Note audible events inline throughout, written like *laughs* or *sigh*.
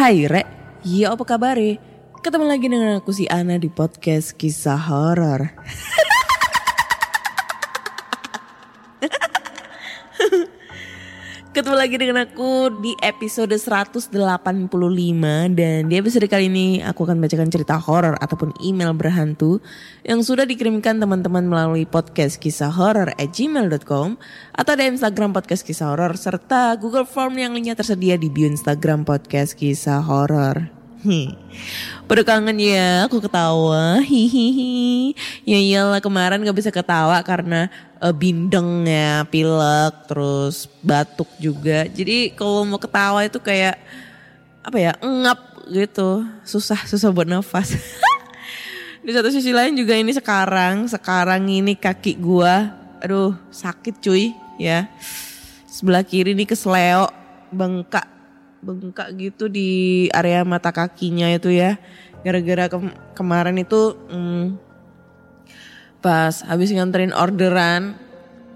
Hai Rek, iya apa kabar Ketemu lagi dengan aku si Ana di podcast kisah horor. Ketemu lagi dengan aku di episode 185 dan di episode kali ini aku akan bacakan cerita horor ataupun email berhantu yang sudah dikirimkan teman-teman melalui podcast kisah horor at gmail.com atau di Instagram podcast kisah horor serta Google Form yang linknya tersedia di bio Instagram podcast kisah horor. Hmm. Pada kangen ya aku ketawa. Hihihi Ya iyalah kemarin gak bisa ketawa karena eh, bindeng ya Pilek terus batuk juga. Jadi kalau mau ketawa itu kayak Apa ya ngap gitu. Susah susah buat nafas. *laughs* Di satu sisi lain juga ini sekarang Sekarang ini kaki gua Aduh sakit cuy ya. Sebelah kiri nih kesleo Bengkak bengkak gitu di area mata kakinya itu ya. Gara-gara kem- kemarin itu hmm, pas habis nganterin orderan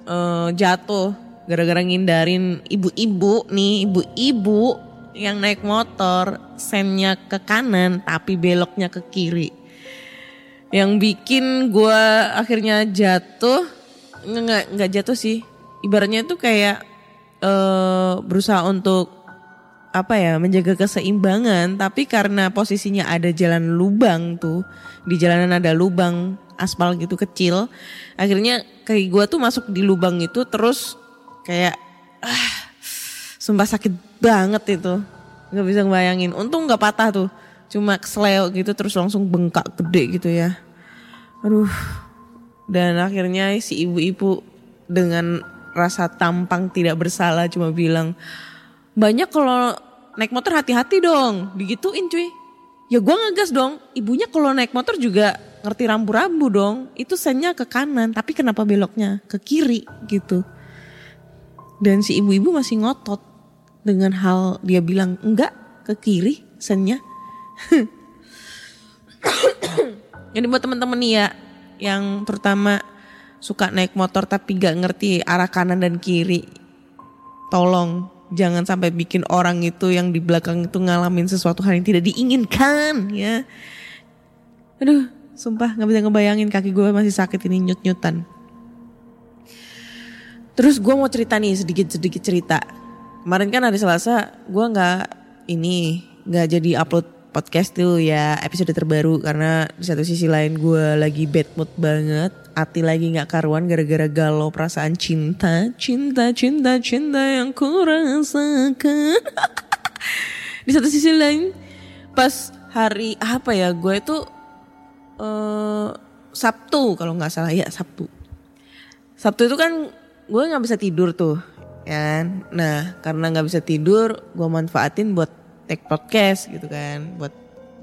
eh, jatuh. Gara-gara ngindarin ibu-ibu nih ibu-ibu yang naik motor sennya ke kanan tapi beloknya ke kiri. Yang bikin gue akhirnya jatuh nggak nggak jatuh sih. Ibaratnya itu kayak eh berusaha untuk apa ya menjaga keseimbangan. Tapi karena posisinya ada jalan lubang tuh di jalanan ada lubang aspal gitu kecil akhirnya kaki gue tuh masuk di lubang itu terus kayak ah sumpah sakit banget itu. Nggak bisa ngebayangin. Untung nggak patah tuh. Cuma kesleo gitu terus langsung bengkak gede gitu ya. Aduh. Dan akhirnya si ibu-ibu dengan rasa tampang tidak bersalah cuma bilang banyak kalau naik motor hati-hati dong. Digituin cuy. Ya gua ngegas dong. Ibunya kalau naik motor juga ngerti rambu-rambu dong. Itu sennya ke kanan tapi kenapa beloknya? Ke kiri gitu. Dan si ibu-ibu masih ngotot dengan hal dia bilang enggak ke kiri sennya. *coughs* Jadi buat teman-teman nih ya yang terutama suka naik motor tapi gak ngerti arah kanan dan kiri tolong jangan sampai bikin orang itu yang di belakang itu ngalamin sesuatu hal yang tidak diinginkan ya. Aduh, sumpah nggak bisa ngebayangin kaki gue masih sakit ini nyut-nyutan. Terus gue mau cerita nih sedikit-sedikit cerita. Kemarin kan hari Selasa gue nggak ini nggak jadi upload podcast tuh ya episode terbaru karena di satu sisi lain gue lagi bad mood banget hati lagi nggak karuan gara-gara galau perasaan cinta. Cinta cinta cinta yang ku rasakan. *laughs* Di satu sisi lain pas hari apa ya gue itu eh Sabtu kalau nggak salah. Ya Sabtu. Sabtu itu kan gue nggak bisa tidur tuh kan? Nah karena nggak bisa tidur gue manfaatin buat take podcast gitu kan. Buat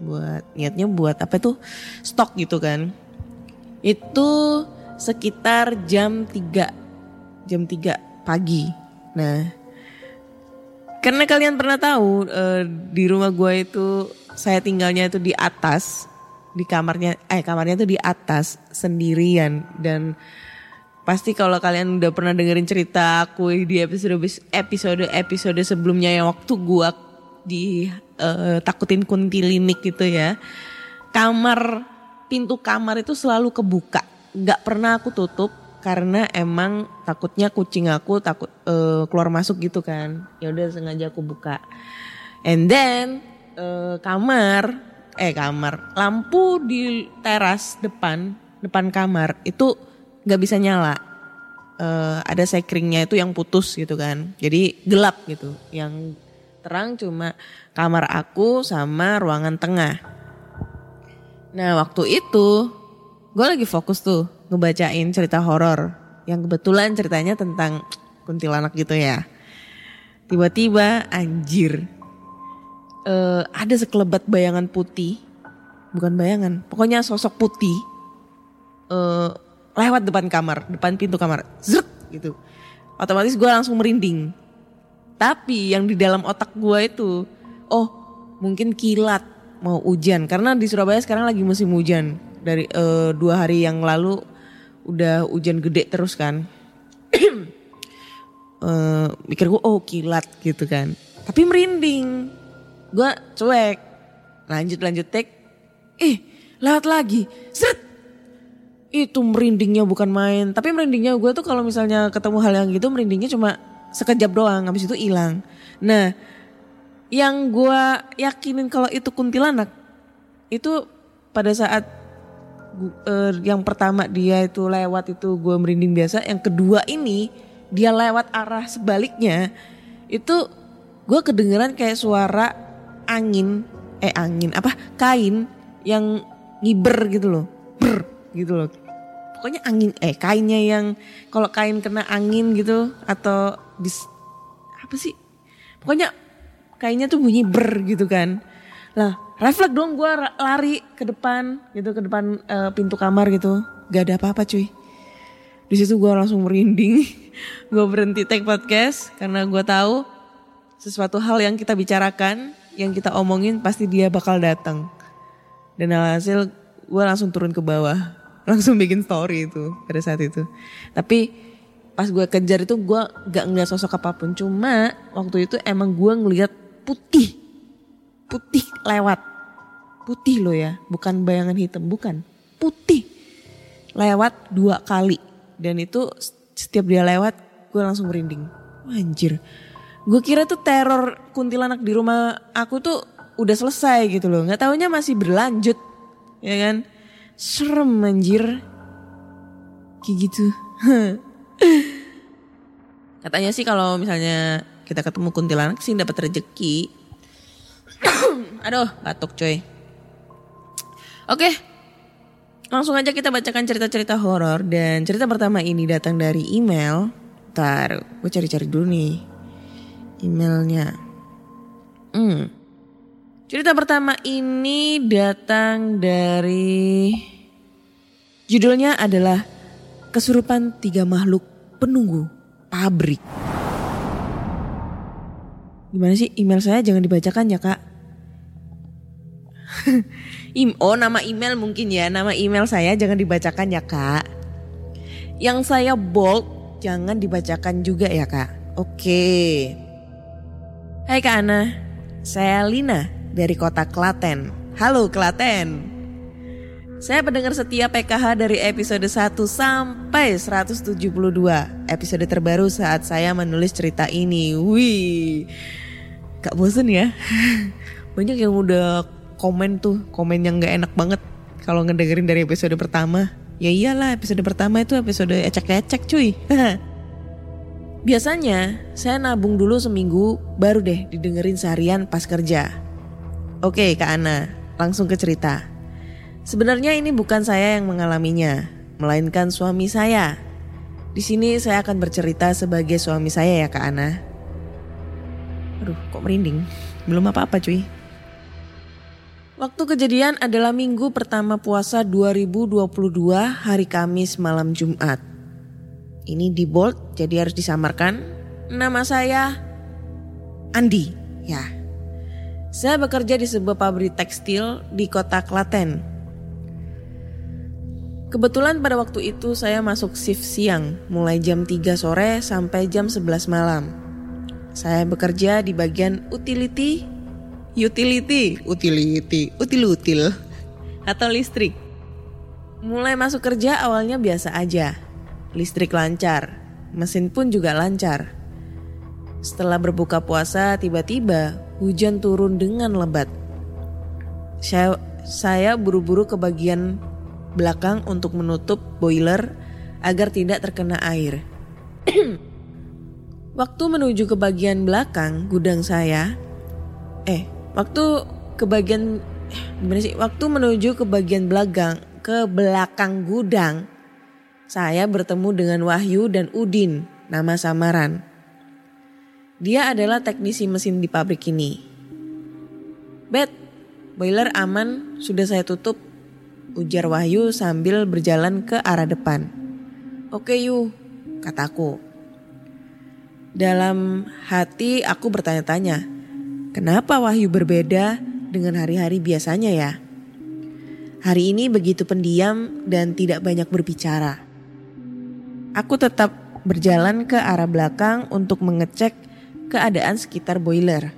buat niatnya buat apa tuh? Stok gitu kan itu sekitar jam 3 jam 3 pagi. Nah, karena kalian pernah tahu eh, di rumah gue itu saya tinggalnya itu di atas, di kamarnya, eh kamarnya itu di atas sendirian dan pasti kalau kalian udah pernah dengerin cerita aku di episode episode episode sebelumnya yang waktu gue di eh, takutin kuntilinik gitu ya, kamar pintu kamar itu selalu kebuka, nggak pernah aku tutup karena emang takutnya kucing aku takut eh, keluar masuk gitu kan. Ya udah sengaja aku buka. And then eh, kamar eh kamar lampu di teras depan depan kamar itu nggak bisa nyala. Eh, ada sekringnya itu yang putus gitu kan. Jadi gelap gitu. Yang terang cuma kamar aku sama ruangan tengah nah waktu itu gue lagi fokus tuh ngebacain cerita horor yang kebetulan ceritanya tentang kuntilanak gitu ya. Tiba-tiba anjir eh, ada sekelebat bayangan putih, bukan bayangan, pokoknya sosok putih eh, lewat depan kamar, depan pintu kamar, zruk gitu. Otomatis gue langsung merinding. Tapi yang di dalam otak gue itu, oh mungkin kilat mau hujan. Karena di Surabaya sekarang lagi musim hujan. Dari eh, dua hari yang lalu udah hujan gede terus kan. *clears throat* Eh, mikir gue oh kilat gitu kan. Tapi merinding. Gue cuek. Lanjut lanjut tek. Eh lewat lagi. Seret itu merindingnya bukan main. Tapi merindingnya gue tuh kalau misalnya ketemu hal yang gitu merindingnya cuma sekejap doang. Habis itu hilang. Nah yang gue yakinin kalau itu kuntilanak itu pada saat eh, yang pertama dia itu lewat itu gue merinding biasa yang kedua ini dia lewat arah sebaliknya itu gue kedengeran kayak suara angin eh angin apa kain yang ngiber gitu loh ber gitu loh. Pokoknya angin eh kainnya yang kalau kain kena angin gitu atau dis apa sih? Pokoknya kainnya tuh bunyi ber gitu kan. Lah refleks dong gue lari ke depan gitu ke depan eh, pintu kamar gitu. Gak ada apa-apa cuy. Di situ gue langsung merinding. *laughs* Gue berhenti take podcast karena gue tahu sesuatu hal yang kita bicarakan yang kita omongin pasti dia bakal datang. Dan hasil gue langsung turun ke bawah. *laughs* Langsung bikin story itu pada saat itu. Tapi pas gue kejar itu gue gak ngeliat sosok apa pun. Cuma waktu itu emang gue ngeliat putih. Putih lewat. Putih loh ya bukan bayangan hitam bukan. Putih lewat dua kali. Dan itu setiap dia lewat gue langsung merinding. Anjir. Gue kira tuh teror kuntilanak di rumah aku tuh udah selesai gitu loh. Nggak taunya masih berlanjut. Ya kan? Serem anjir. Kayak gitu. *laughs* Katanya sih kalau misalnya kita ketemu kuntilanak sih dapat rezeki *coughs* aduh batuk coy oke Langsung aja kita bacakan cerita-cerita horor dan cerita pertama ini datang dari email. Ntar gue cari-cari dulu nih emailnya. Hmm. Cerita pertama ini datang dari judulnya adalah Kesurupan Tiga Makhluk Penunggu Pabrik. Gimana sih email saya jangan dibacakan ya kak? *laughs* Oh nama email mungkin ya nama email saya jangan dibacakan ya kak. Yang saya bold jangan dibacakan juga ya kak. Oke. Hai kak Ana, saya Lina dari kota Klaten. Halo Klaten. Saya pendengar setia PKH dari episode 1 sampai 172. Episode terbaru saat saya menulis cerita ini. Wih. Gak bosen ya? *laughs* Banyak yang udah komen tuh, komen yang gak enak banget kalau ngedengerin dari episode pertama. Ya iyalah episode pertama itu episode ecek-ecek cuy. *laughs* Biasanya saya nabung dulu seminggu baru deh didengerin seharian pas kerja. Oke Kak Ana, langsung ke cerita. Sebenarnya ini bukan saya yang mengalaminya, melainkan suami saya. Di sini saya akan bercerita sebagai suami saya ya Kak Ana. Aduh kok merinding, belum apa-apa cuy. Waktu kejadian adalah minggu pertama puasa 2022 hari Kamis malam Jumat. Ini di bold jadi harus disamarkan. Nama saya Andi. Ya. Saya bekerja di sebuah pabrik tekstil di kota Klaten. Kebetulan pada waktu itu saya masuk shift siang, mulai jam 3 sore sampai jam 11 malam. Saya bekerja di bagian utility, utility, utility, util-util, atau listrik. Mulai masuk kerja awalnya biasa aja. Listrik lancar, mesin pun juga lancar. Setelah berbuka puasa, tiba-tiba hujan turun dengan lebat. Saya, saya buru-buru ke bagian belakang untuk menutup boiler agar tidak terkena air. *clears throat* waktu menuju ke bagian belakang gudang saya, eh, waktu ke bagian *clears throat* gimana sih? Waktu menuju ke bagian belakang ke belakang gudang, saya bertemu dengan Wahyu dan Udin, nama samaran. Dia adalah teknisi mesin di pabrik ini. Bet, boiler aman, sudah saya tutup, ujar Wahyu sambil berjalan ke arah depan. Oke yuk, kataku. Dalam hati aku bertanya-tanya, kenapa Wahyu berbeda dengan hari-hari biasanya ya? Hari ini begitu pendiam dan tidak banyak berbicara. Aku tetap berjalan ke arah belakang untuk mengecek keadaan sekitar boiler.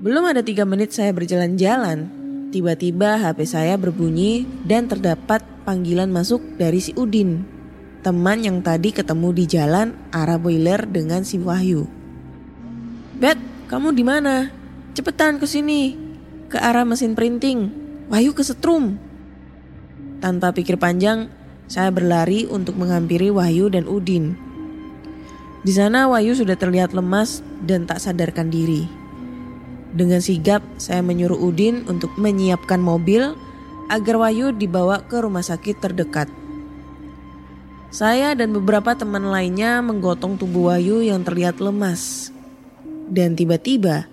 Belum ada tiga menit saya berjalan-jalan, tiba-tiba HP saya berbunyi dan terdapat panggilan masuk dari si Udin, teman yang tadi ketemu di jalan arah boiler dengan si Wahyu. Bet, kamu di mana? Cepetan ke sini, ke arah mesin printing. Wahyu kesetrum. Tanpa pikir panjang, saya berlari untuk menghampiri Wahyu dan Udin. Di sana Wahyu sudah terlihat lemas dan tak sadarkan diri. Dengan sigap saya menyuruh Udin untuk menyiapkan mobil agar Wahyu dibawa ke rumah sakit terdekat. Saya dan beberapa teman lainnya menggotong tubuh Wahyu yang terlihat lemas. Dan tiba-tiba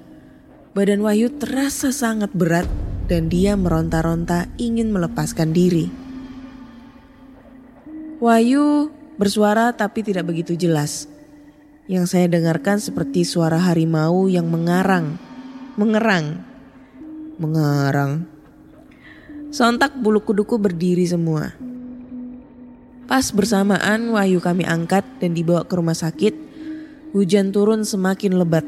badan Wahyu terasa sangat berat dan dia meronta-ronta ingin melepaskan diri. Wahyu bersuara tapi tidak begitu jelas. Yang saya dengarkan seperti suara harimau yang mengarang, mengerang, mengarang. Sontak bulu kuduku berdiri semua. Pas bersamaan Wahyu kami angkat dan dibawa ke rumah sakit, hujan turun semakin lebat.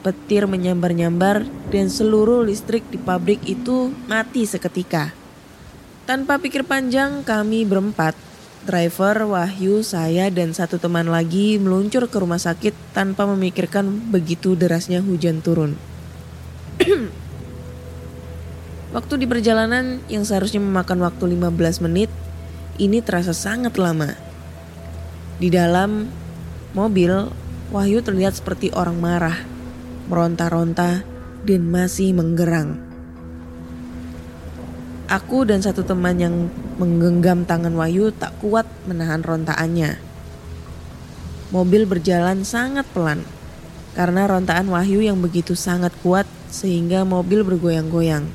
Petir menyambar-nyambar dan seluruh listrik di pabrik itu mati seketika. Tanpa pikir panjang kami berempat Driver, Wahyu, saya dan satu teman lagi meluncur ke rumah sakit tanpa memikirkan begitu derasnya hujan turun. *clears throat* waktu di perjalanan yang seharusnya memakan waktu 15 menit, ini terasa sangat lama. Di dalam mobil, Wahyu terlihat seperti orang marah, meronta-ronta, dan masih menggerang. Aku dan satu teman yang menggenggam tangan Wahyu tak kuat menahan rontaannya. Mobil berjalan sangat pelan karena rontaan Wahyu yang begitu sangat kuat sehingga mobil bergoyang-goyang.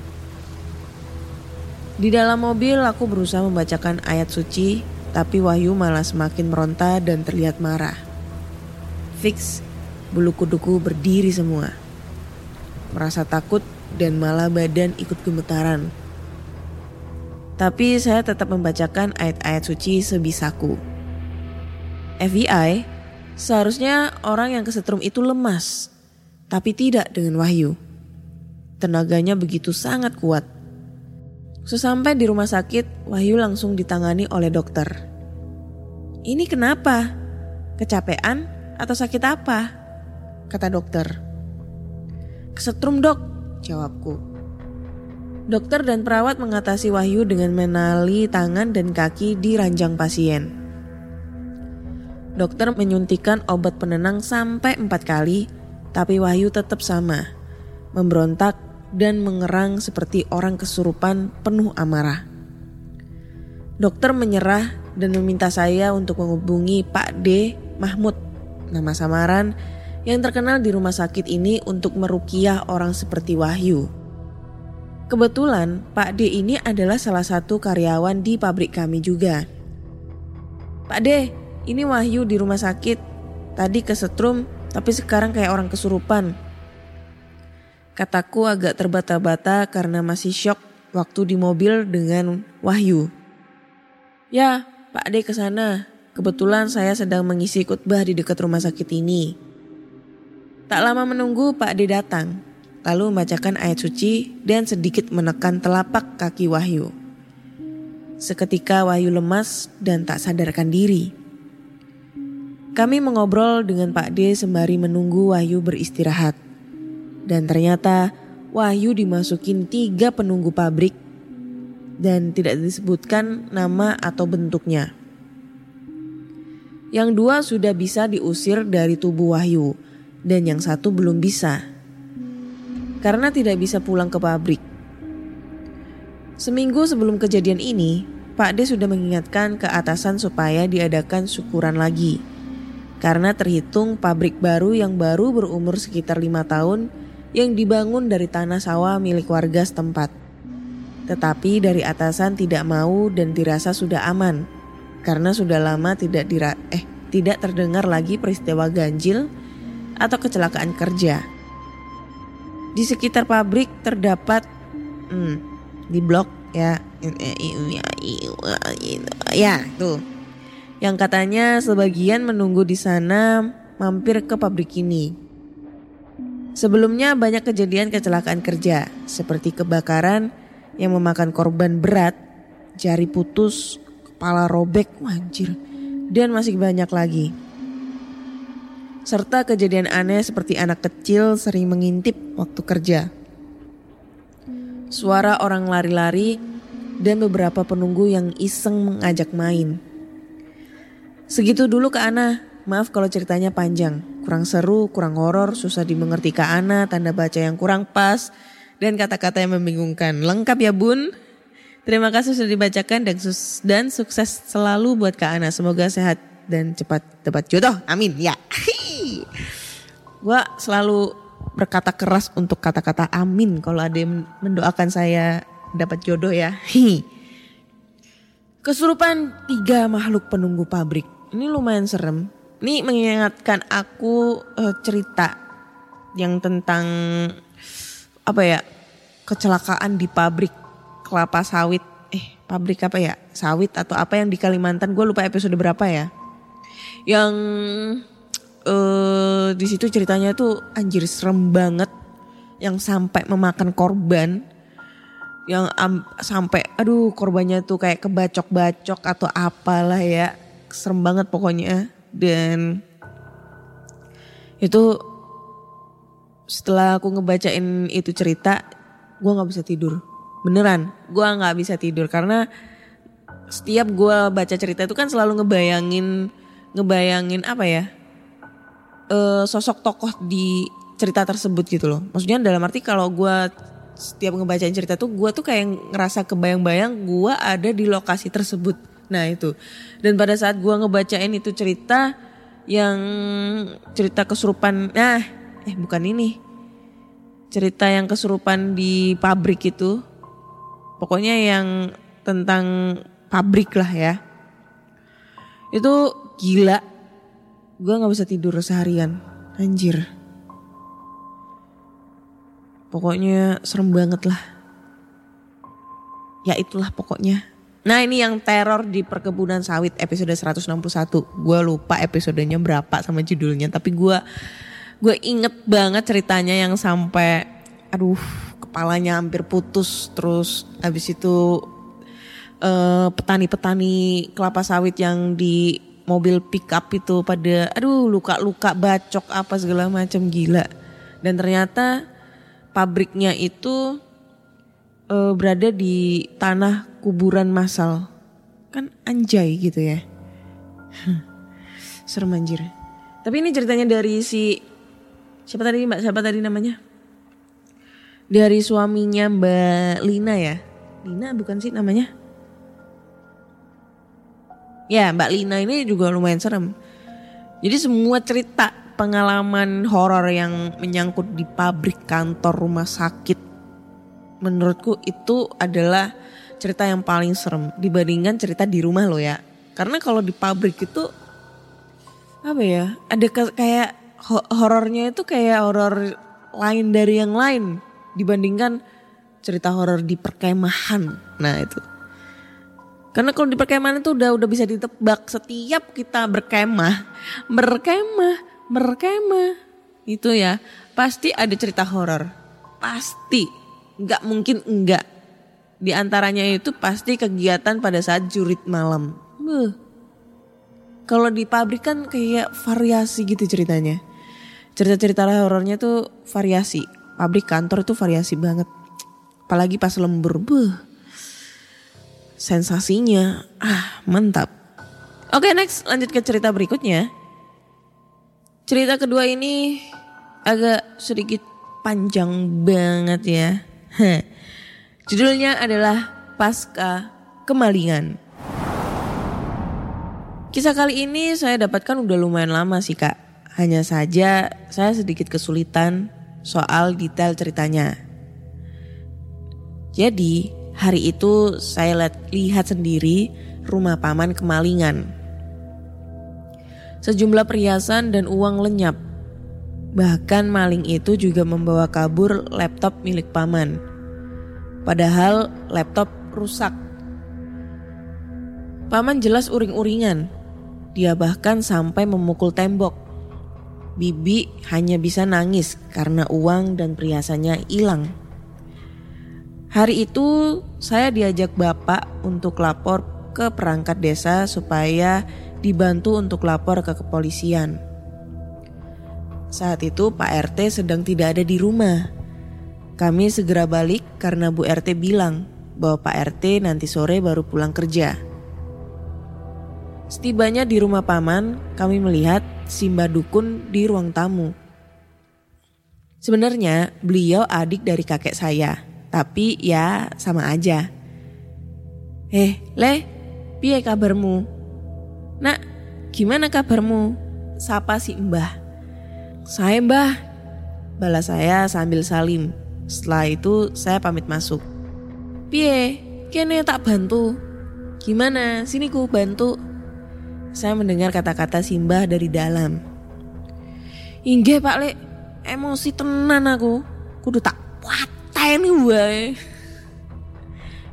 Di dalam mobil aku berusaha membacakan ayat suci tapi Wahyu malah semakin meronta dan terlihat marah. Fix, bulu kuduku berdiri semua. Merasa takut dan malah badan ikut gemetaran. Tapi saya tetap membacakan ayat-ayat suci sebisaku. FBI, seharusnya orang yang kesetrum itu lemas, tapi tidak dengan Wahyu. Tenaganya begitu sangat kuat. Sesampai di rumah sakit, Wahyu langsung ditangani oleh dokter. Ini kenapa? Kecapean atau sakit apa? Kata dokter. Kesetrum dok, jawabku. Dokter dan perawat mengatasi Wahyu dengan menali tangan dan kaki di ranjang pasien. Dokter menyuntikkan obat penenang sampai empat kali, tapi Wahyu tetap sama, memberontak dan mengerang seperti orang kesurupan penuh amarah. Dokter menyerah dan meminta saya untuk menghubungi Pak D. Mahmud, nama samaran yang terkenal di rumah sakit ini untuk merukiah orang seperti Wahyu. Kebetulan Pak D ini adalah salah satu karyawan di pabrik kami juga. Pak D, Ini Wahyu di rumah sakit. Tadi kesetrum, tapi sekarang kayak orang kesurupan. Kataku agak terbata-bata karena masih shock waktu di mobil dengan Wahyu. Ya, Pak Ade ke sana. Kebetulan saya sedang mengisi khutbah di dekat rumah sakit ini. Tak lama menunggu Pak Ade datang, lalu membacakan ayat suci dan sedikit menekan telapak kaki Wahyu. Seketika Wahyu lemas dan tak sadarkan diri. Kami mengobrol dengan Pak D sembari menunggu Wahyu beristirahat. Dan ternyata Wahyu dimasukin tiga penunggu pabrik dan tidak disebutkan nama atau bentuknya. Yang dua sudah bisa diusir dari tubuh Wahyu dan yang satu belum bisa. Karena tidak bisa pulang ke pabrik. Seminggu sebelum kejadian ini, Pak D sudah mengingatkan ke atasan supaya diadakan syukuran lagi. Karena terhitung pabrik baru yang baru berumur sekitar lima tahun yang dibangun dari tanah sawah milik warga setempat. Tetapi dari atasan tidak mau dan dirasa sudah aman karena sudah lama tidak dira eh tidak terdengar lagi peristiwa ganjil atau kecelakaan kerja. Di sekitar pabrik terdapat hmm, di blok ya ya tuh yang katanya sebagian menunggu di sana mampir ke pabrik ini. Sebelumnya banyak kejadian kecelakaan kerja seperti kebakaran yang memakan korban berat, jari putus, kepala robek, wanjir, dan masih banyak lagi. Serta kejadian aneh seperti anak kecil sering mengintip waktu kerja. Suara orang lari-lari dan beberapa penunggu yang iseng mengajak main. Segitu dulu ke Ana, maaf kalau ceritanya panjang. Kurang seru, kurang horor, susah dimengerti ke Ana, tanda baca yang kurang pas, dan kata-kata yang membingungkan. Lengkap ya bun? Terima kasih sudah dibacakan dan, sus dan sukses selalu buat Kak Ana. Semoga sehat dan cepat dapat jodoh. Amin. Ya. *laughs* Gua selalu berkata keras untuk kata-kata amin kalau ada yang mendoakan saya dapat jodoh ya. *laughs* Kesurupan tiga makhluk penunggu pabrik. Ini lumayan serem. Ini mengingatkan aku uh, cerita yang tentang apa ya kecelakaan di pabrik kelapa sawit. Eh pabrik apa ya sawit atau apa yang di Kalimantan? Gue lupa episode berapa ya. Yang uh, di situ ceritanya tuh anjir serem banget. Yang sampai memakan korban yang sampai aduh korbannya tuh kayak kebacok-bacok atau apalah ya serem banget pokoknya. Dan itu setelah aku ngebacain itu cerita gue nggak bisa tidur. Beneran gue nggak bisa tidur. Karena setiap gue baca cerita itu kan selalu ngebayangin ngebayangin apa ya e, sosok tokoh di cerita tersebut gitu loh. Maksudnya dalam arti kalau gue setiap ngebacain cerita tuh gue tuh kayak ngerasa kebayang-bayang gue ada di lokasi tersebut. Nah itu. Dan pada saat gue ngebacain itu cerita yang cerita kesurupan, nah eh bukan ini. Cerita yang kesurupan di pabrik itu. Pokoknya yang tentang pabrik lah ya. Itu gila. Gue gak bisa tidur seharian. Anjir. Pokoknya serem banget lah. Ya itulah pokoknya. Nah ini yang teror di perkebunan sawit episode 161. Gue lupa episodenya berapa sama judulnya. Tapi gue gue inget banget ceritanya yang sampai aduh kepalanya hampir putus. Terus habis itu petani petani-petani kelapa sawit yang di mobil pick up itu pada aduh luka-luka bacok apa segala macam gila. Dan ternyata pabriknya itu uh, berada di tanah kuburan massal. Kan anjay gitu ya. *laughs* Serem anjir. Tapi ini ceritanya dari si siapa tadi Mbak siapa tadi namanya? Dari suaminya Mbak Lina ya. Lina bukan sih namanya? Ya Mbak Lina ini juga lumayan serem. Jadi semua cerita pengalaman horor yang menyangkut di pabrik, kantor, rumah sakit, menurutku itu adalah cerita yang paling serem dibandingkan cerita di rumah lo ya. Karena kalau di pabrik itu apa ya? Ada ke- kayak ho- horornya itu kayak horor lain dari yang lain dibandingkan cerita horor di perkemahan. Nah, itu. Karena kalau di perkemahan itu udah udah bisa ditebak setiap kita berkemah, berkemah, berkemah. Itu ya, pasti ada cerita horor. Pasti. Nggak mungkin enggak. Di antaranya itu pasti kegiatan pada saat jurit malam. Beuh. Kalau di pabrik kan kayak variasi gitu ceritanya. Cerita-cerita horornya tuh variasi. Pabrik kantor itu variasi banget. Apalagi pas lembur. Beuh. Sensasinya ah mantap. Oke next lanjut ke cerita berikutnya. Cerita kedua ini agak sedikit panjang banget ya. Heh. Judulnya adalah Pasca Kemalingan. Kisah kali ini saya dapatkan udah lumayan lama sih kak. Hanya saja saya sedikit kesulitan soal detail ceritanya. Jadi hari itu saya lihat, lihat sendiri rumah paman kemalingan. Sejumlah perhiasan dan uang lenyap. Bahkan maling itu juga membawa kabur laptop milik paman. Padahal laptop rusak. Paman jelas uring-uringan. Dia bahkan sampai memukul tembok. Bibi hanya bisa nangis karena uang dan perhiasannya hilang. Hari itu saya diajak bapak untuk lapor ke perangkat desa supaya dibantu untuk lapor ke kepolisian. Saat itu Pak RT sedang tidak ada di rumah. Kami segera balik karena Bu RT bilang bahwa Pak RT nanti sore baru pulang kerja. Setibanya di rumah paman, kami melihat Simba Dukun di ruang tamu. Sebenarnya beliau adik dari kakek saya, tapi ya sama aja. Eh, Le, piye kabarmu? Nak, gimana kabarmu? Sapa si Mbah. Saya Mbah, balas saya sambil salim. Setelah itu saya pamit masuk. Piye, kene tak bantu. Gimana, sini ku bantu. Saya mendengar kata-kata Simbah dari dalam. Inggih Pak Lek, emosi tenan aku. Kudu tak pateni wae.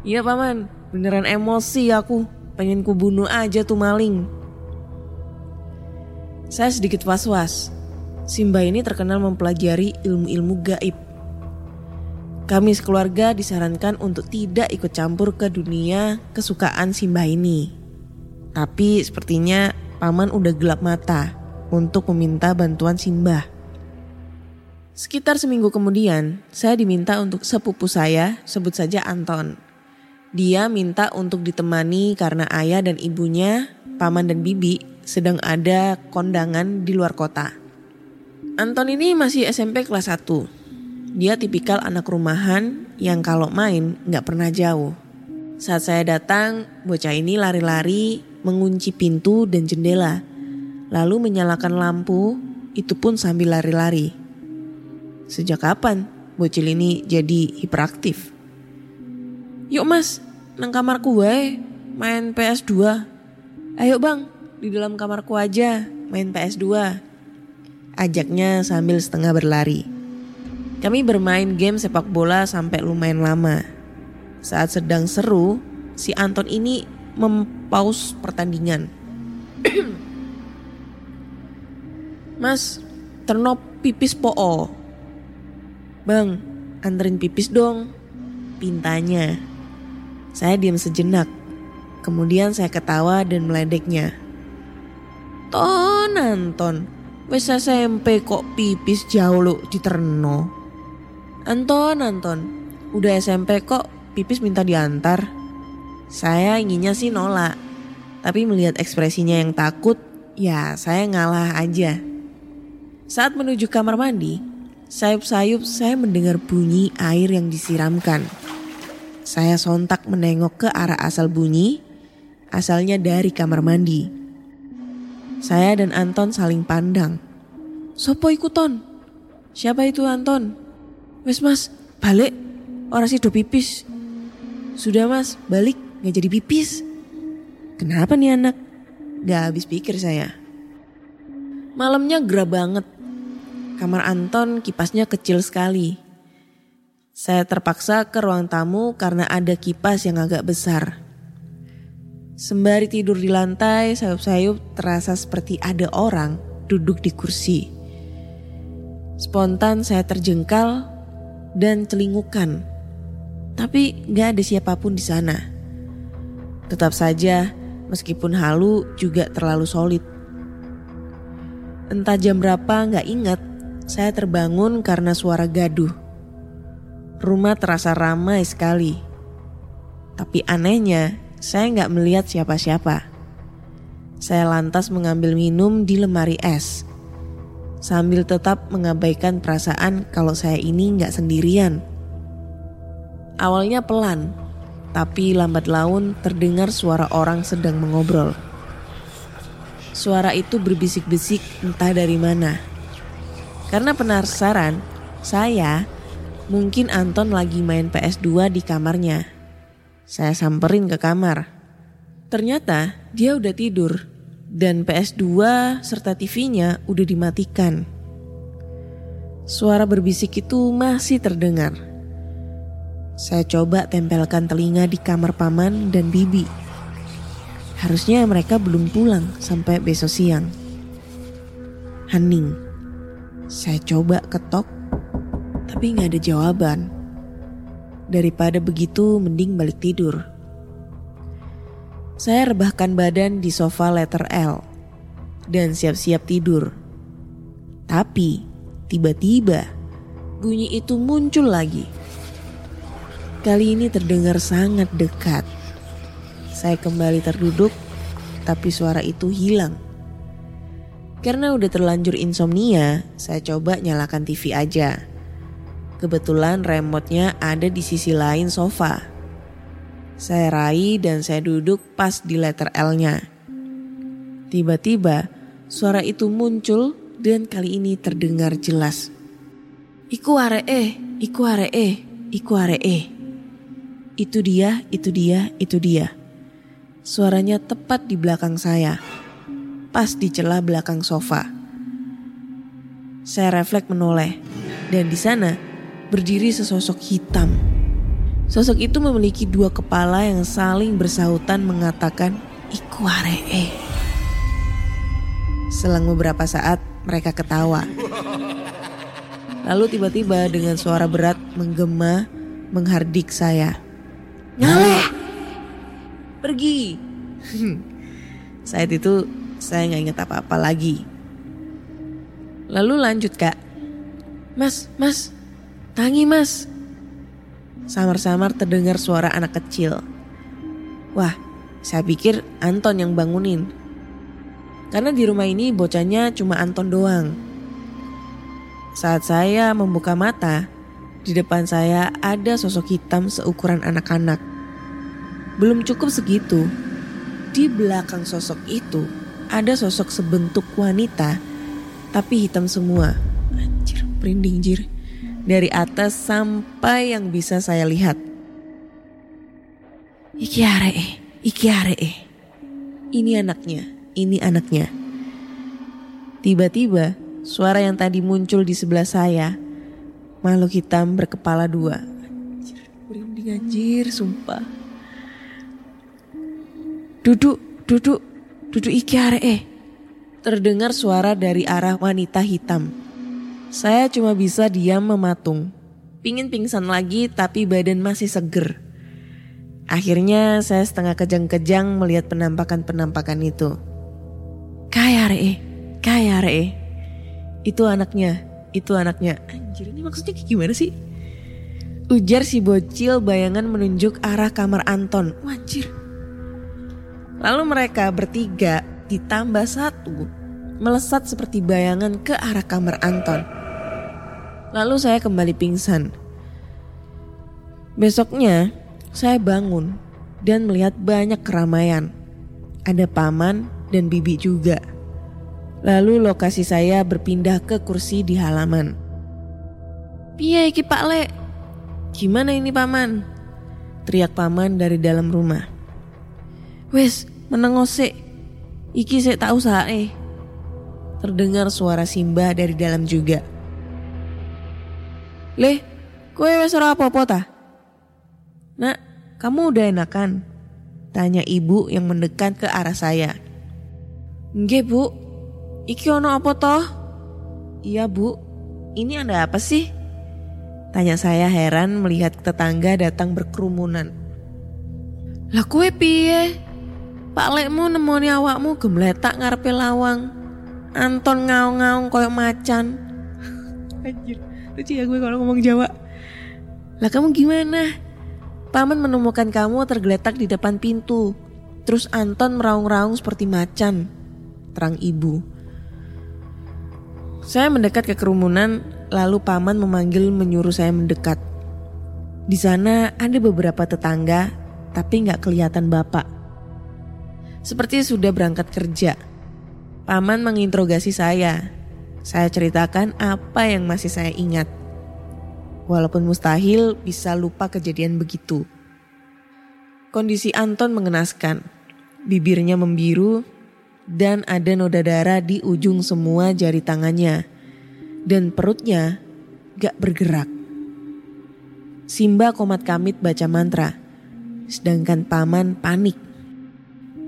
Iya paman, beneran emosi aku. Pengen ku bunuh aja tuh maling. Saya sedikit was-was. Simba ini terkenal mempelajari ilmu-ilmu gaib. Kami sekeluarga disarankan untuk tidak ikut campur ke dunia kesukaan Simba ini. Tapi sepertinya paman udah gelap mata untuk meminta bantuan Simba. Sekitar seminggu kemudian, saya diminta untuk sepupu saya, sebut saja Anton. Dia minta untuk ditemani karena ayah dan ibunya, paman dan bibi, sedang ada kondangan di luar kota. Anton ini masih SMP kelas 1. Dia tipikal anak rumahan yang kalau main nggak pernah jauh. Saat saya datang, bocah ini lari-lari mengunci pintu dan jendela, lalu menyalakan lampu, itu pun sambil lari-lari. Sejak kapan bocil ini jadi hiperaktif? Yuk mas, nang kamarku wae, main PS2. Ayo bang, di dalam kamarku aja, main PS2. Ajaknya sambil setengah berlari. Kami bermain game sepak bola sampai lumayan lama. Saat sedang seru, si Anton ini mempaus pertandingan. *coughs* Mas, terno pipis po'o. Bang, anterin pipis dong. Pintanya. Saya diam sejenak. Kemudian saya ketawa dan meledeknya. Ton Anton, wes SMP kok pipis jauh lo di terno. Anton, Anton, udah SMP kok pipis minta diantar. Saya inginnya sih nolak. Tapi melihat ekspresinya yang takut, ya saya ngalah aja. Saat menuju kamar mandi, sayup-sayup saya mendengar bunyi air yang disiramkan. Saya sontak menengok ke arah asal bunyi, asalnya dari kamar mandi. Saya dan Anton saling pandang. Sopo ikuton? Siapa itu Anton? Wes mas, balik. Orang sido pipis. Sudah mas, balik. Gak jadi pipis. Kenapa nih anak? Gak habis pikir saya. Malamnya gerah banget. Kamar Anton kipasnya kecil sekali. Saya terpaksa ke ruang tamu karena ada kipas yang agak besar. Sembari tidur di lantai, sayup-sayup terasa seperti ada orang duduk di kursi. Spontan saya terjengkal dan celingukan. Tapi gak ada siapa pun di sana. Tetap saja, meskipun halu juga terlalu solid. Entah jam berapa nggak ingat, saya terbangun karena suara gaduh. Rumah terasa ramai sekali. Tapi anehnya, saya nggak melihat siapa-siapa. Saya lantas mengambil minum di lemari es. Sambil tetap mengabaikan perasaan kalau saya ini nggak sendirian. Awalnya pelan, tapi lambat laun terdengar suara orang sedang mengobrol. Suara itu berbisik-bisik entah dari mana. Karena penasaran, saya mungkin Anton lagi main PS2 di kamarnya. Saya samperin ke kamar. Ternyata dia udah tidur dan PS2 serta TV-nya udah dimatikan. Suara berbisik itu masih terdengar. Saya coba tempelkan telinga di kamar paman dan bibi. Harusnya mereka belum pulang sampai besok siang. Hening. Saya coba ketok, tapi nggak ada jawaban. Daripada begitu, mending balik tidur. Saya rebahkan badan di sofa letter L dan siap-siap tidur. Tapi tiba-tiba bunyi itu muncul lagi. Kali ini terdengar sangat dekat. Saya kembali terduduk, tapi suara itu hilang. Karena udah terlanjur insomnia, saya coba nyalakan TV aja. Kebetulan remote-nya ada di sisi lain sofa. Saya raih dan saya duduk pas di letter L-nya. Tiba-tiba suara itu muncul dan kali ini terdengar jelas. Iku are eh, iku are eh, iku are eh. Itu dia, itu dia, itu dia. Suaranya tepat di belakang saya, pas di celah belakang sofa. Saya refleks menoleh, dan di sana berdiri sesosok hitam. Sosok itu memiliki dua kepala yang saling bersahutan mengatakan Ikuaree. Selang beberapa saat mereka ketawa. Lalu tiba-tiba dengan suara berat menggema menghardik saya. Nyale! pergi. Saat itu saya nggak ingat apa-apa lagi. Lalu lanjut kak. Mas, mas, tangi mas. Samar-samar terdengar suara anak kecil. Wah, saya pikir Anton yang bangunin. Karena di rumah ini bocahnya cuma Anton doang. Saat saya membuka mata, di depan saya ada sosok hitam seukuran anak-anak. Belum cukup segitu. Di belakang sosok itu ada sosok sebentuk wanita tapi hitam semua. Anjir, merinding jir. Dari atas sampai yang bisa saya lihat. Iki are eh, iki are eh. Ini anaknya, ini anaknya. Tiba-tiba suara yang tadi muncul di sebelah saya. Makhluk hitam berkepala dua. Anjir, merinding anjir, sumpah. Duduk, duduk, duduk iki eh. Terdengar suara dari arah wanita hitam. Saya cuma bisa diam mematung. Pingin pingsan lagi tapi badan masih seger. Akhirnya saya setengah kejang-kejang melihat penampakan-penampakan itu. Kaya re, kaya re. Itu anaknya, itu anaknya. Anjir ini maksudnya kayak gimana sih? Ujar si bocil bayangan menunjuk arah kamar Anton. Wajir, Lalu mereka bertiga ditambah satu melesat seperti bayangan ke arah kamar Anton. Lalu saya kembali pingsan. Besoknya saya bangun dan melihat banyak keramaian. Ada paman dan bibi juga. Lalu lokasi saya berpindah ke kursi di halaman. Piye iki Pak Le? Gimana ini paman? Teriak paman dari dalam rumah. Wes, menengok sik. Iki sik tak usah eh. Terdengar suara Simba dari dalam juga. Leh, kowe wes ora apa-apa? Nak, kamu udah enakan? Tanya ibu yang mendekat ke arah saya. Nggih bu, iki ono apa toh? Iya bu, ini ada apa sih? Tanya saya heran melihat tetangga datang berkerumunan. Lah kue piye? Pak Lekmu nemoni awakmu gemletak ngarepe lawang. Anton ngaung-ngaung koyok macan. Anjir, lucu ya gue kalau ngomong Jawa. Lah kamu gimana? Paman menemukan kamu tergeletak di depan pintu. Terus Anton meraung-raung seperti macan. Terang ibu. Saya mendekat ke kerumunan, lalu paman memanggil menyuruh saya mendekat. Di sana ada beberapa tetangga, tapi nggak kelihatan bapak. Seperti sudah berangkat kerja. Paman menginterogasi saya. Saya ceritakan apa yang masih saya ingat. Walaupun mustahil bisa lupa kejadian begitu. Kondisi Anton mengenaskan. Bibirnya membiru dan ada noda darah di ujung semua jari tangannya. Dan perutnya gak bergerak. Simba komat kamit baca mantra. Sedangkan paman panik.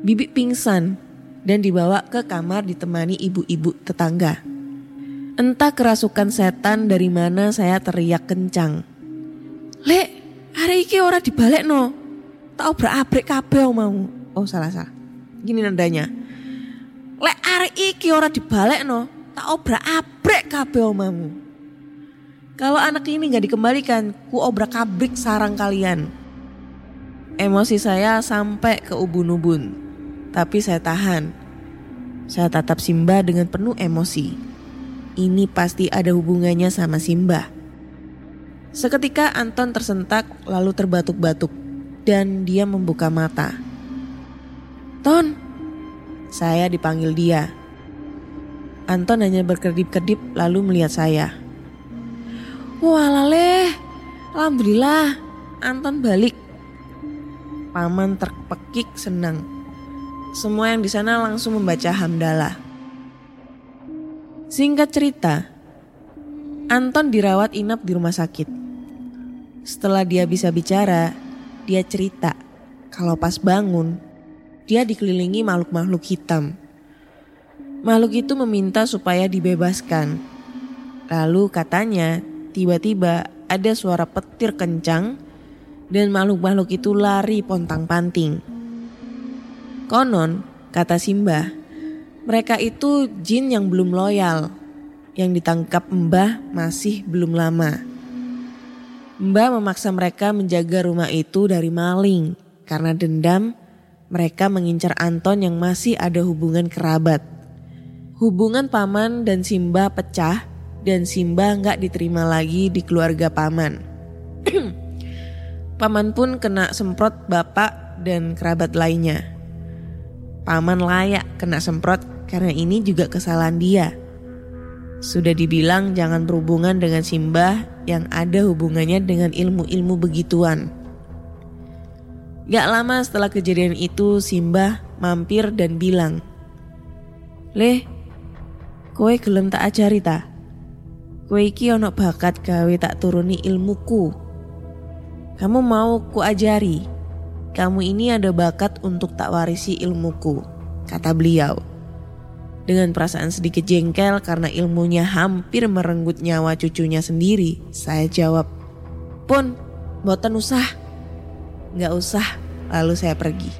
Bibi pingsan dan dibawa ke kamar ditemani ibu-ibu tetangga. Entah kerasukan setan dari mana saya teriak kencang. Lek, hari iki ora dibalik no. Tak obrak abrik kabel mau. Oh salah salah. Gini nadanya. Lek hari iki ora dibalik no. Tak obrak abrik kabel omamu. Kalau anak ini nggak dikembalikan, ku obrak abrik sarang kalian. Emosi saya sampai ke ubun-ubun, tapi saya tahan. Saya tatap Simba dengan penuh emosi. Ini pasti ada hubungannya sama Simba. Seketika Anton tersentak lalu terbatuk-batuk dan dia membuka mata. Ton, saya dipanggil dia. Anton hanya berkedip-kedip lalu melihat saya. Walaleh, Alhamdulillah, Anton balik. Paman terpekik senang. Semua yang di sana langsung membaca hamdalah. Singkat cerita, Anton dirawat inap di rumah sakit. Setelah dia bisa bicara, dia cerita kalau pas bangun, dia dikelilingi makhluk-makhluk hitam. Makhluk itu meminta supaya dibebaskan. Lalu katanya, tiba-tiba ada suara petir kencang dan makhluk-makhluk itu lari pontang-panting. Konon, kata Simba, mereka itu jin yang belum loyal, yang ditangkap Mbah masih belum lama. Mbah memaksa mereka menjaga rumah itu dari maling karena dendam mereka mengincar Anton yang masih ada hubungan kerabat. Hubungan paman dan Simba pecah dan Simba nggak diterima lagi di keluarga paman. *clears throat* paman pun kena semprot bapak dan kerabat lainnya. Paman layak kena semprot karena ini juga kesalahan dia. Sudah dibilang jangan berhubungan dengan Simbah yang ada hubungannya dengan ilmu-ilmu begituan. Gak lama setelah kejadian itu Simbah mampir dan bilang, Leh, kowe gelem tak ajari ta? Kowe iki ono bakat gawe tak turuni ilmuku. Kamu mau ku ajari? Kamu ini ada bakat untuk tak warisi ilmuku, kata beliau. Dengan perasaan sedikit jengkel karena ilmunya hampir merenggut nyawa cucunya sendiri, saya jawab, Pun, boten usah. Nggak usah, lalu saya pergi.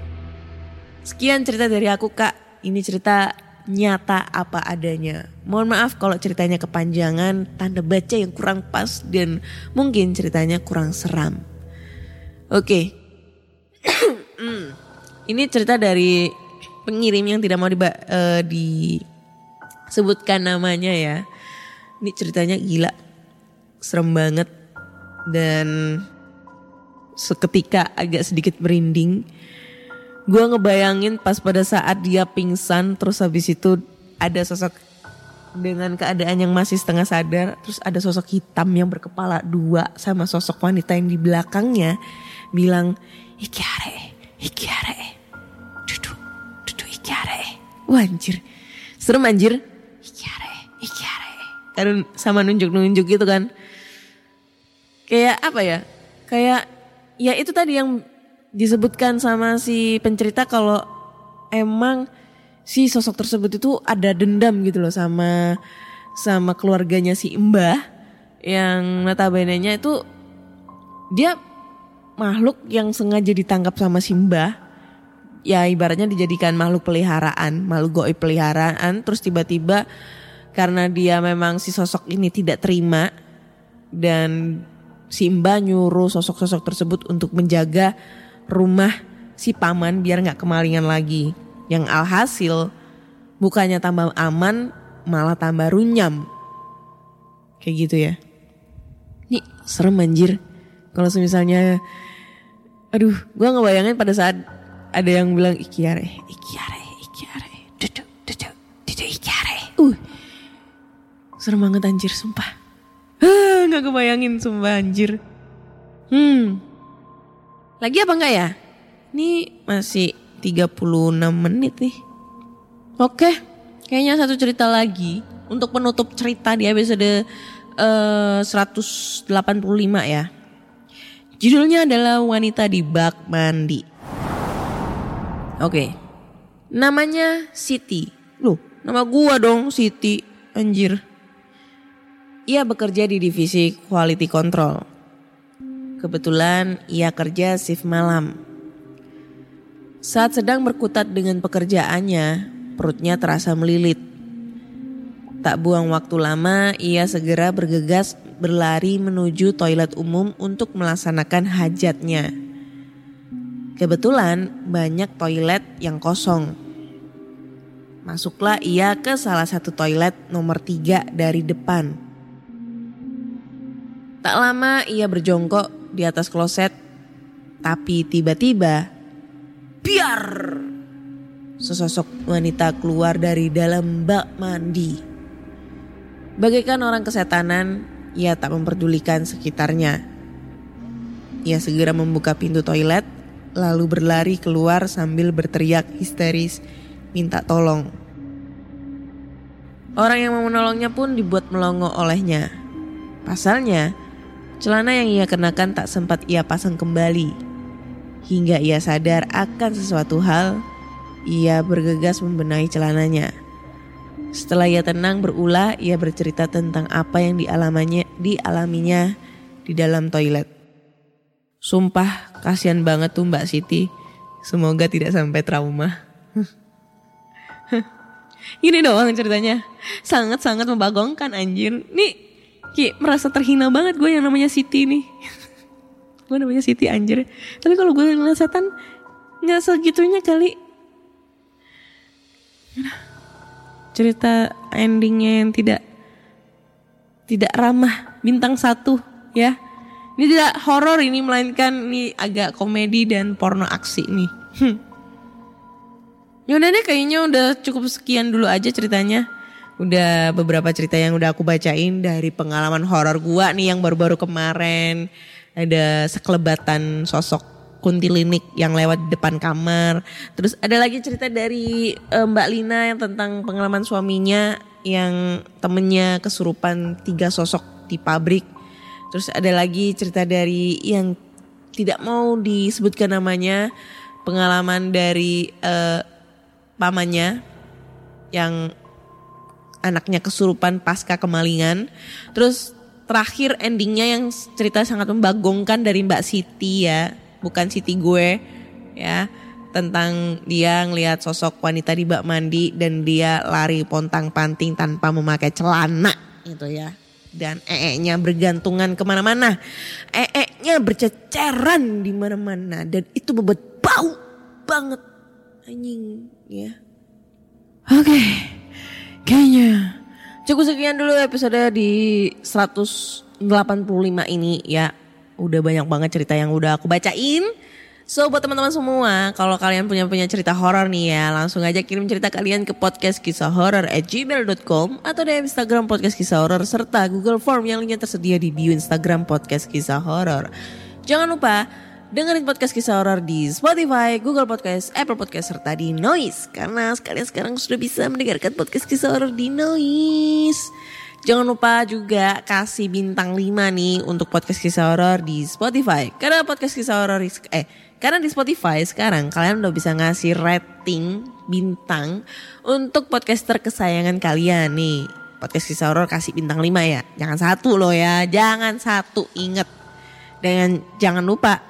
Sekian cerita dari aku kak, ini cerita nyata apa adanya. Mohon maaf kalau ceritanya kepanjangan, tanda baca yang kurang pas dan mungkin ceritanya kurang seram. Oke. Ini cerita dari pengirim yang tidak mau diba, eh, disebutkan namanya ya. Ini ceritanya gila, serem banget dan seketika agak sedikit merinding. Gue ngebayangin pas pada saat dia pingsan terus habis itu ada sosok dengan keadaan yang masih setengah sadar terus ada sosok hitam yang berkepala dua sama sosok wanita yang di belakangnya bilang duduk duduk iki arek wah anjir serem anjir Ikiare, Ikiare. Kan sama nunjuk-nunjuk gitu kan. Kayak apa ya? Kayak ya itu tadi yang disebutkan sama si pencerita kalau emang si sosok tersebut itu ada dendam gitu loh sama sama keluarganya si Mbah yang notabene-nya itu dia makhluk yang sengaja ditangkap sama si Mbah ya ibaratnya dijadikan makhluk peliharaan, makhluk goib peliharaan terus tiba-tiba karena dia memang si sosok ini tidak terima dan si Mbah nyuruh sosok-sosok tersebut untuk menjaga rumah si paman biar nggak kemalingan lagi. Yang alhasil bukannya tambah aman malah tambah runyam. Kayak gitu ya. Nih serem anjir. Kalau misalnya aduh gua ngebayangin pada saat ada yang bilang ikiare, ikiare, ikiare, duduk, duduk, duduk ikiare. Uh, serem banget anjir sumpah. Ah, nggak kebayangin sumpah anjir. Hmm. Lagi apa enggak ya? Ini masih 36 menit nih. Oke, kayaknya satu cerita lagi untuk penutup cerita di episode eh, 185 ya. Judulnya adalah Wanita di Bak Mandi. Oke. Namanya Siti. Loh, nama gua dong Siti. Anjir. Ia bekerja di divisi quality control. Kebetulan ia kerja shift malam. Saat sedang berkutat dengan pekerjaannya, perutnya terasa melilit. Tak buang waktu lama, ia segera bergegas berlari menuju toilet umum untuk melaksanakan hajatnya. Kebetulan banyak toilet yang kosong. Masuklah ia ke salah satu toilet nomor tiga dari depan. Tak lama ia berjongkok di atas kloset, tapi tiba-tiba, biar sesosok wanita keluar dari dalam bak mandi. Bagaikan orang kesetanan, ia tak memperdulikan sekitarnya. Ia segera membuka pintu toilet, lalu berlari keluar sambil berteriak histeris, minta tolong. Orang yang mau menolongnya pun dibuat melongo olehnya. Pasalnya, celana yang ia kenakan tak sempat ia pasang kembali. Hingga ia sadar akan sesuatu hal, ia bergegas membenahi celananya. Setelah ia tenang berulah, ia bercerita tentang apa yang dialaminya, dialaminya di dalam toilet. Sumpah, kasihan banget tuh Mbak Siti. Semoga tidak sampai trauma. *laughs* Ini doang ceritanya. Sangat-sangat membagongkan anjir. Nih, Ki, merasa terhina banget gue yang namanya Siti nih. *laughs* gue namanya Siti anjir. Tapi kalau gue ngeliat setan, nggak segitunya kali. Cerita endingnya yang tidak tidak ramah bintang satu ya. Ini tidak horor ini melainkan ini agak komedi dan porno aksi nih. Hmm. Yaudah deh kayaknya udah cukup sekian dulu aja ceritanya. Udah beberapa cerita yang udah aku bacain dari pengalaman horor gua nih yang baru-baru kemarin. Ada sekelebatan sosok kuntilinik yang lewat depan kamar. Terus ada lagi cerita dari eh, Mbak Lina yang tentang pengalaman suaminya yang temennya kesurupan tiga sosok di pabrik. Terus ada lagi cerita dari yang tidak mau disebutkan namanya pengalaman dari eh, pamannya yang anaknya kesurupan pasca kemalingan. Terus terakhir endingnya yang cerita sangat membagongkan dari Mbak Siti ya, bukan Siti gue ya tentang dia ngelihat sosok wanita di bak mandi dan dia lari pontang panting tanpa memakai celana gitu ya dan ee-nya bergantungan ke mana-mana. Ee-nya berceceran di mana-mana. Dan itu membuat bau banget. Anjing ya. Oke kayaknya cukup sekian dulu episode di 185 ini. Ya udah banyak banget cerita yang udah aku bacain So buat teman-teman semua, kalau kalian punya punya cerita horor nih ya, langsung aja kirim cerita kalian ke podcast kisah horor at gmail.com atau di Instagram podcast kisah horor serta Google Form yang linknya tersedia di bio Instagram podcast kisah horor. Jangan lupa Dengerin podcast kisah horor di Spotify, Google Podcast, Apple Podcast, serta di Noise. Karena sekalian sekarang sudah bisa mendengarkan podcast kisah horor di Noise. Jangan lupa juga kasih bintang 5 nih untuk podcast kisah horor di Spotify. Karena podcast kisah horor eh karena di Spotify sekarang kalian udah bisa ngasih rating bintang untuk podcaster kesayangan kalian nih. Podcast kisah horor kasih bintang 5 ya. Jangan satu loh ya, jangan satu. Ingat dan jangan lupa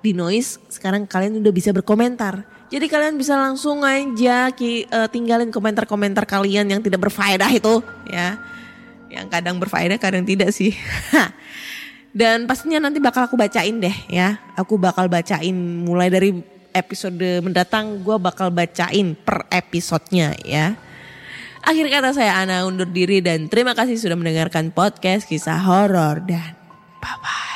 di noise sekarang kalian udah bisa berkomentar. Jadi kalian bisa langsung aja ki, uh, tinggalin komentar-komentar kalian yang tidak berfaedah itu ya. Yang kadang berfaedah kadang tidak sih. *laughs* Dan pastinya nanti bakal aku bacain deh ya. Aku bakal bacain mulai dari episode mendatang gue bakal bacain per episodenya ya. Akhir kata saya Ana undur diri dan terima kasih sudah mendengarkan podcast kisah horor dan bye bye.